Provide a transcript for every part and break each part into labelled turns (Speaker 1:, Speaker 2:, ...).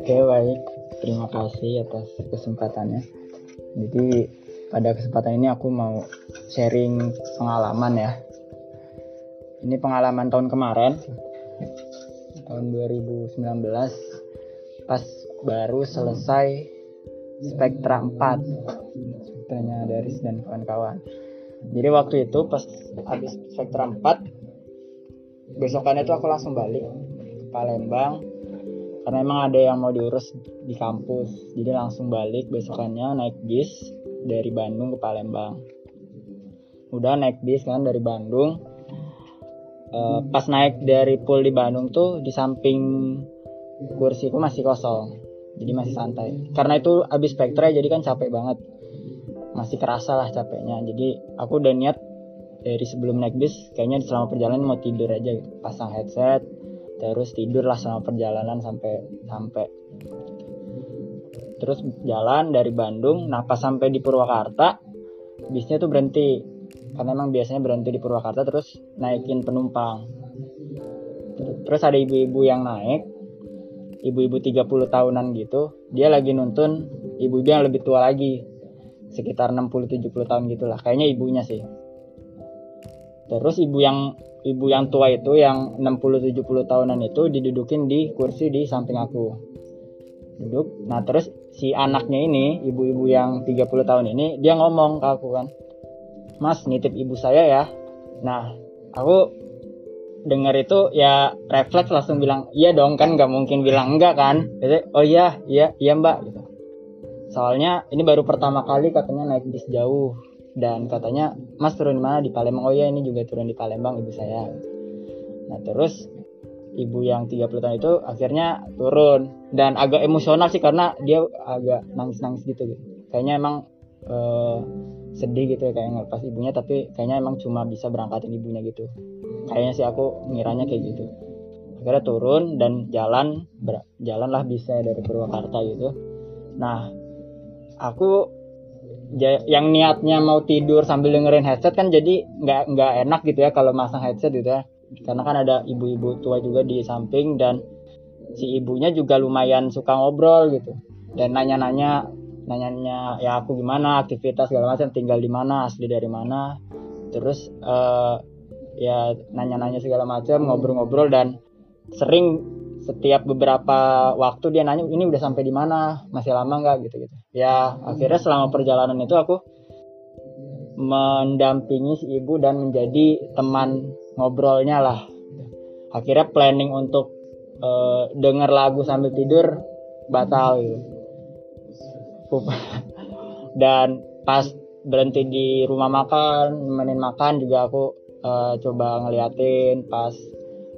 Speaker 1: Oke baik, terima kasih atas kesempatannya. Jadi pada kesempatan ini aku mau sharing pengalaman ya. Ini pengalaman tahun kemarin, tahun 2019, pas baru selesai Spektra 4, spektranya dari dan kawan-kawan. Jadi waktu itu pas habis Spektra 4, besokannya itu aku langsung balik ke Palembang karena emang ada yang mau diurus di kampus. Jadi langsung balik besokannya naik bis dari Bandung ke Palembang. Udah naik bis kan dari Bandung. E, pas naik dari pool di Bandung tuh di samping kursiku masih kosong. Jadi masih santai. Karena itu habis spektra jadi kan capek banget. Masih kerasa lah capeknya. Jadi aku udah niat dari sebelum naik bis kayaknya selama perjalanan mau tidur aja. Pasang headset terus tidur lah sama perjalanan sampai sampai. Terus jalan dari Bandung nah pas sampai di Purwakarta bisnya tuh berhenti. Karena emang biasanya berhenti di Purwakarta terus naikin penumpang. Terus ada ibu-ibu yang naik ibu-ibu 30 tahunan gitu dia lagi nuntun ibu-ibu yang lebih tua lagi sekitar 60-70 tahun gitulah kayaknya ibunya sih. Terus ibu yang ibu yang tua itu yang 60-70 tahunan itu didudukin di kursi di samping aku. Duduk. Nah terus si anaknya ini ibu-ibu yang 30 tahun ini dia ngomong ke aku kan mas nitip ibu saya ya. Nah aku dengar itu ya refleks langsung bilang iya dong kan nggak mungkin bilang enggak kan? Jadi, oh iya iya iya mbak gitu. Soalnya ini baru pertama kali katanya naik bis jauh dan katanya mas turun di mana? Di Palembang. Oh ya ini juga turun di Palembang ibu saya. Nah terus ibu yang 30 tahun itu akhirnya turun. Dan agak emosional sih karena dia agak nangis-nangis gitu. Kayaknya emang uh, sedih gitu ya kayak ngelepas ibunya. Tapi kayaknya emang cuma bisa berangkatin ibunya gitu. Kayaknya sih aku ngiranya kayak gitu. Akhirnya turun dan jalan jalan lah bisa dari Purwakarta gitu. Nah aku yang niatnya mau tidur sambil dengerin headset kan jadi nggak nggak enak gitu ya kalau masang headset gitu ya. Karena kan ada ibu-ibu tua juga di samping dan si ibunya juga lumayan suka ngobrol gitu. Dan nanya-nanya nanya-nanya ya aku gimana? Aktivitas segala macam tinggal di mana? Asli dari mana? Terus uh, ya nanya-nanya segala macam ngobrol-ngobrol dan sering setiap beberapa waktu dia nanya ini udah sampai di mana? Masih lama nggak? Gitu gitu. Ya akhirnya selama perjalanan itu aku mendampingi si ibu dan menjadi teman ngobrolnya lah. Akhirnya planning untuk uh, denger lagu sambil tidur batal gitu. Dan pas berhenti di rumah makan nemenin makan juga aku uh, coba ngeliatin pas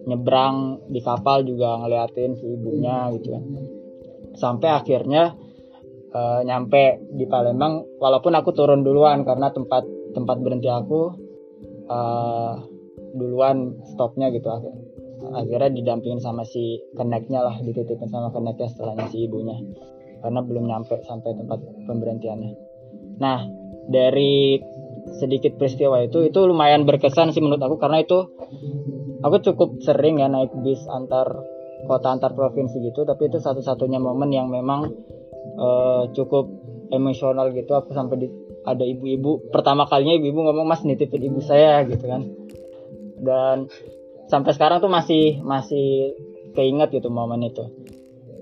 Speaker 1: nyebrang di kapal juga ngeliatin si ibunya gitu kan. Sampai akhirnya uh, nyampe di Palembang walaupun aku turun duluan karena tempat tempat berhenti aku uh, duluan stopnya gitu. Akhirnya akhirnya didampingin sama si keneknya lah dititipin sama keneknya setelahnya si ibunya. Karena belum nyampe sampai tempat pemberhentiannya. Nah dari sedikit peristiwa itu itu lumayan berkesan sih menurut aku karena itu aku cukup sering ya naik bis antar kota antar provinsi gitu tapi itu satu-satunya momen yang memang uh, cukup emosional gitu. Aku sampai di, ada ibu-ibu pertama kalinya ibu-ibu ngomong mas nitipin ibu saya gitu kan. Dan sampai sekarang tuh masih masih keinget gitu momen itu.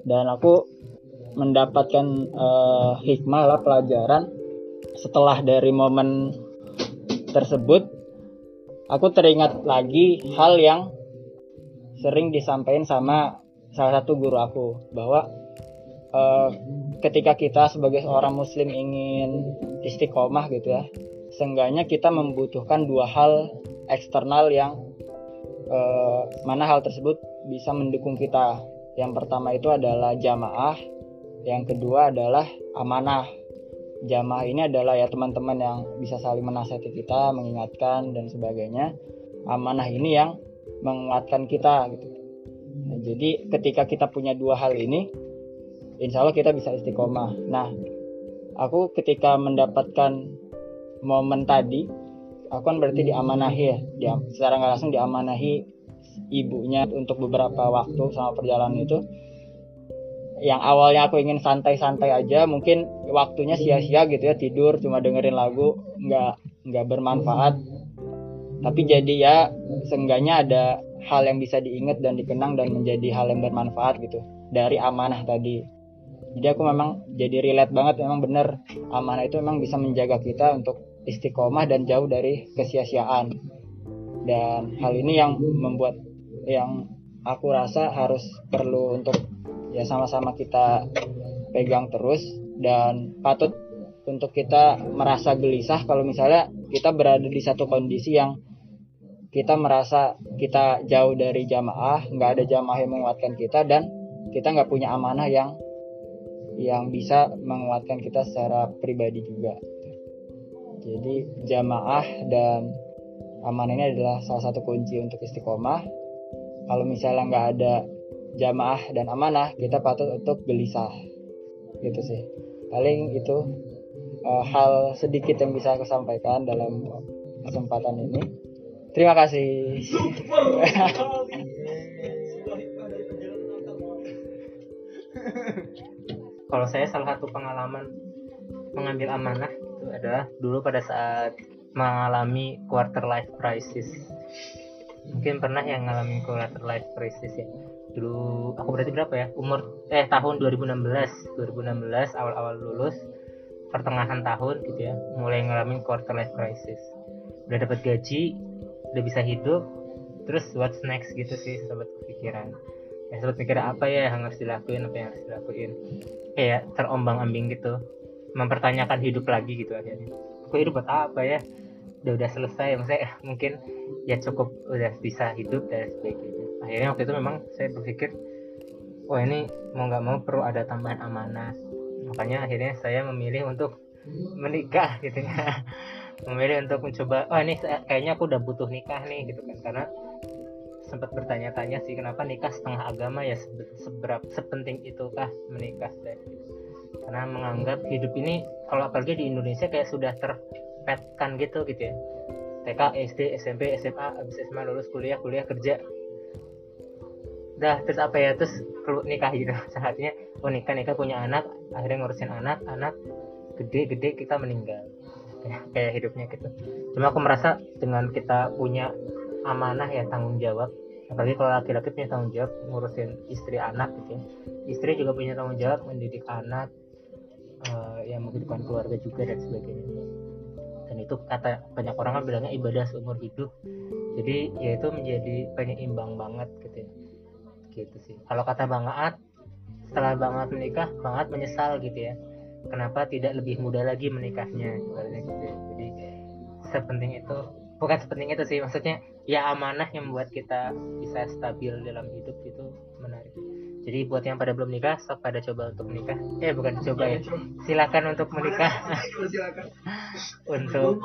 Speaker 1: Dan aku mendapatkan uh, hikmah lah pelajaran setelah dari momen tersebut aku teringat lagi hal yang sering disampaikan sama salah satu guru aku bahwa uh, ketika kita sebagai seorang muslim ingin istiqomah gitu ya seenggaknya kita membutuhkan dua hal eksternal yang uh, mana hal tersebut bisa mendukung kita. Yang pertama itu adalah jamaah yang kedua adalah amanah jamaah ini adalah ya teman-teman yang bisa saling menasihati kita, mengingatkan dan sebagainya. Amanah ini yang menguatkan kita gitu. Nah, jadi ketika kita punya dua hal ini, insya Allah kita bisa istiqomah. Nah, aku ketika mendapatkan momen tadi, aku kan berarti diamanahi ya, dia secara nggak langsung diamanahi ibunya untuk beberapa waktu sama perjalanan itu yang awalnya aku ingin santai-santai aja mungkin waktunya sia-sia gitu ya tidur cuma dengerin lagu nggak nggak bermanfaat. Tapi jadi ya seenggaknya ada hal yang bisa diingat dan dikenang dan menjadi hal yang bermanfaat gitu dari amanah tadi. Jadi aku memang jadi relate banget memang bener amanah itu memang bisa menjaga kita untuk istiqomah dan jauh dari kesia-siaan. Dan hal ini yang membuat yang aku rasa harus perlu untuk ya sama-sama kita pegang terus dan patut untuk kita merasa gelisah kalau misalnya kita berada di satu kondisi yang kita merasa kita jauh dari jamaah, nggak ada jamaah yang menguatkan kita dan kita nggak punya amanah yang yang bisa menguatkan kita secara pribadi juga. Jadi jamaah dan amanah ini adalah salah satu kunci untuk istiqomah. Kalau misalnya nggak ada jamaah dan amanah, kita patut untuk gelisah. Gitu sih. Paling itu uh, hal sedikit yang bisa aku sampaikan dalam kesempatan ini. Terima kasih.
Speaker 2: Kalau saya salah satu pengalaman mengambil amanah itu adalah dulu pada saat mengalami quarter life crisis. Mungkin pernah yang ngalamin quarter life crisis ya. Dulu aku berarti berapa ya? Umur eh tahun 2016, 2016 awal-awal lulus pertengahan tahun gitu ya, mulai ngalamin quarter life crisis. Udah dapat gaji, udah bisa hidup terus what's next gitu sih sobat pikiran ya sobat pikir apa ya yang harus dilakuin apa yang harus dilakuin? Kayak terombang ambing gitu mempertanyakan hidup lagi gitu akhirnya. Aku hidup buat apa ya udah udah selesai maksudnya mungkin ya cukup udah bisa hidup dan sebagainya. Akhirnya waktu itu memang saya berpikir wah ini mau nggak mau perlu ada tambahan amanah. Makanya akhirnya saya memilih untuk menikah gitu ya. Memilih untuk mencoba oh ini kayaknya aku udah butuh nikah nih gitu kan. Karena sempat bertanya-tanya sih kenapa nikah setengah agama ya seberapa sepenting itukah menikah karena menganggap hidup ini kalau apalagi di Indonesia kayak sudah terpetkan gitu gitu ya. TK SD SMP SMA habis SMA lulus kuliah kuliah kerja. Udah terus apa ya terus perlu nikah gitu. Saatnya oh nikah nikah punya anak akhirnya ngurusin anak anak gede-gede kita meninggal. Kayak hidupnya gitu. Cuma aku merasa dengan kita punya amanah ya tanggung jawab apalagi kalau laki-laki punya tanggung jawab ngurusin istri anak gitu ya. Istri juga punya tanggung jawab mendidik anak uh, yang menghidupkan keluarga juga dan sebagainya itu kata banyak orang kan bilangnya ibadah seumur hidup. Jadi ya itu menjadi penyeimbang banget gitu ya. Gitu sih. Kalau kata Bang Aat setelah Bang Aat menikah Bang Aat menyesal gitu ya. Kenapa tidak lebih muda lagi menikahnya? Gitu. jadi sepenting itu bukan sepenting itu sih. Maksudnya ya amanah yang membuat kita bisa stabil dalam hidup itu menarik jadi buat yang pada belum nikah sok pada coba untuk menikah. Eh bukan coba ya. silakan untuk menikah. Untuk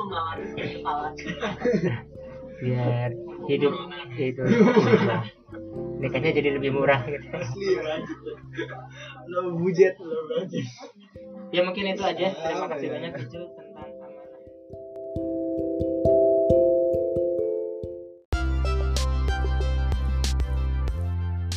Speaker 2: biar hidup itu nikahnya jadi lebih murah gitu.
Speaker 3: Lo budget, lo budget
Speaker 2: ya mungkin itu aja. Terima kasih banyak itu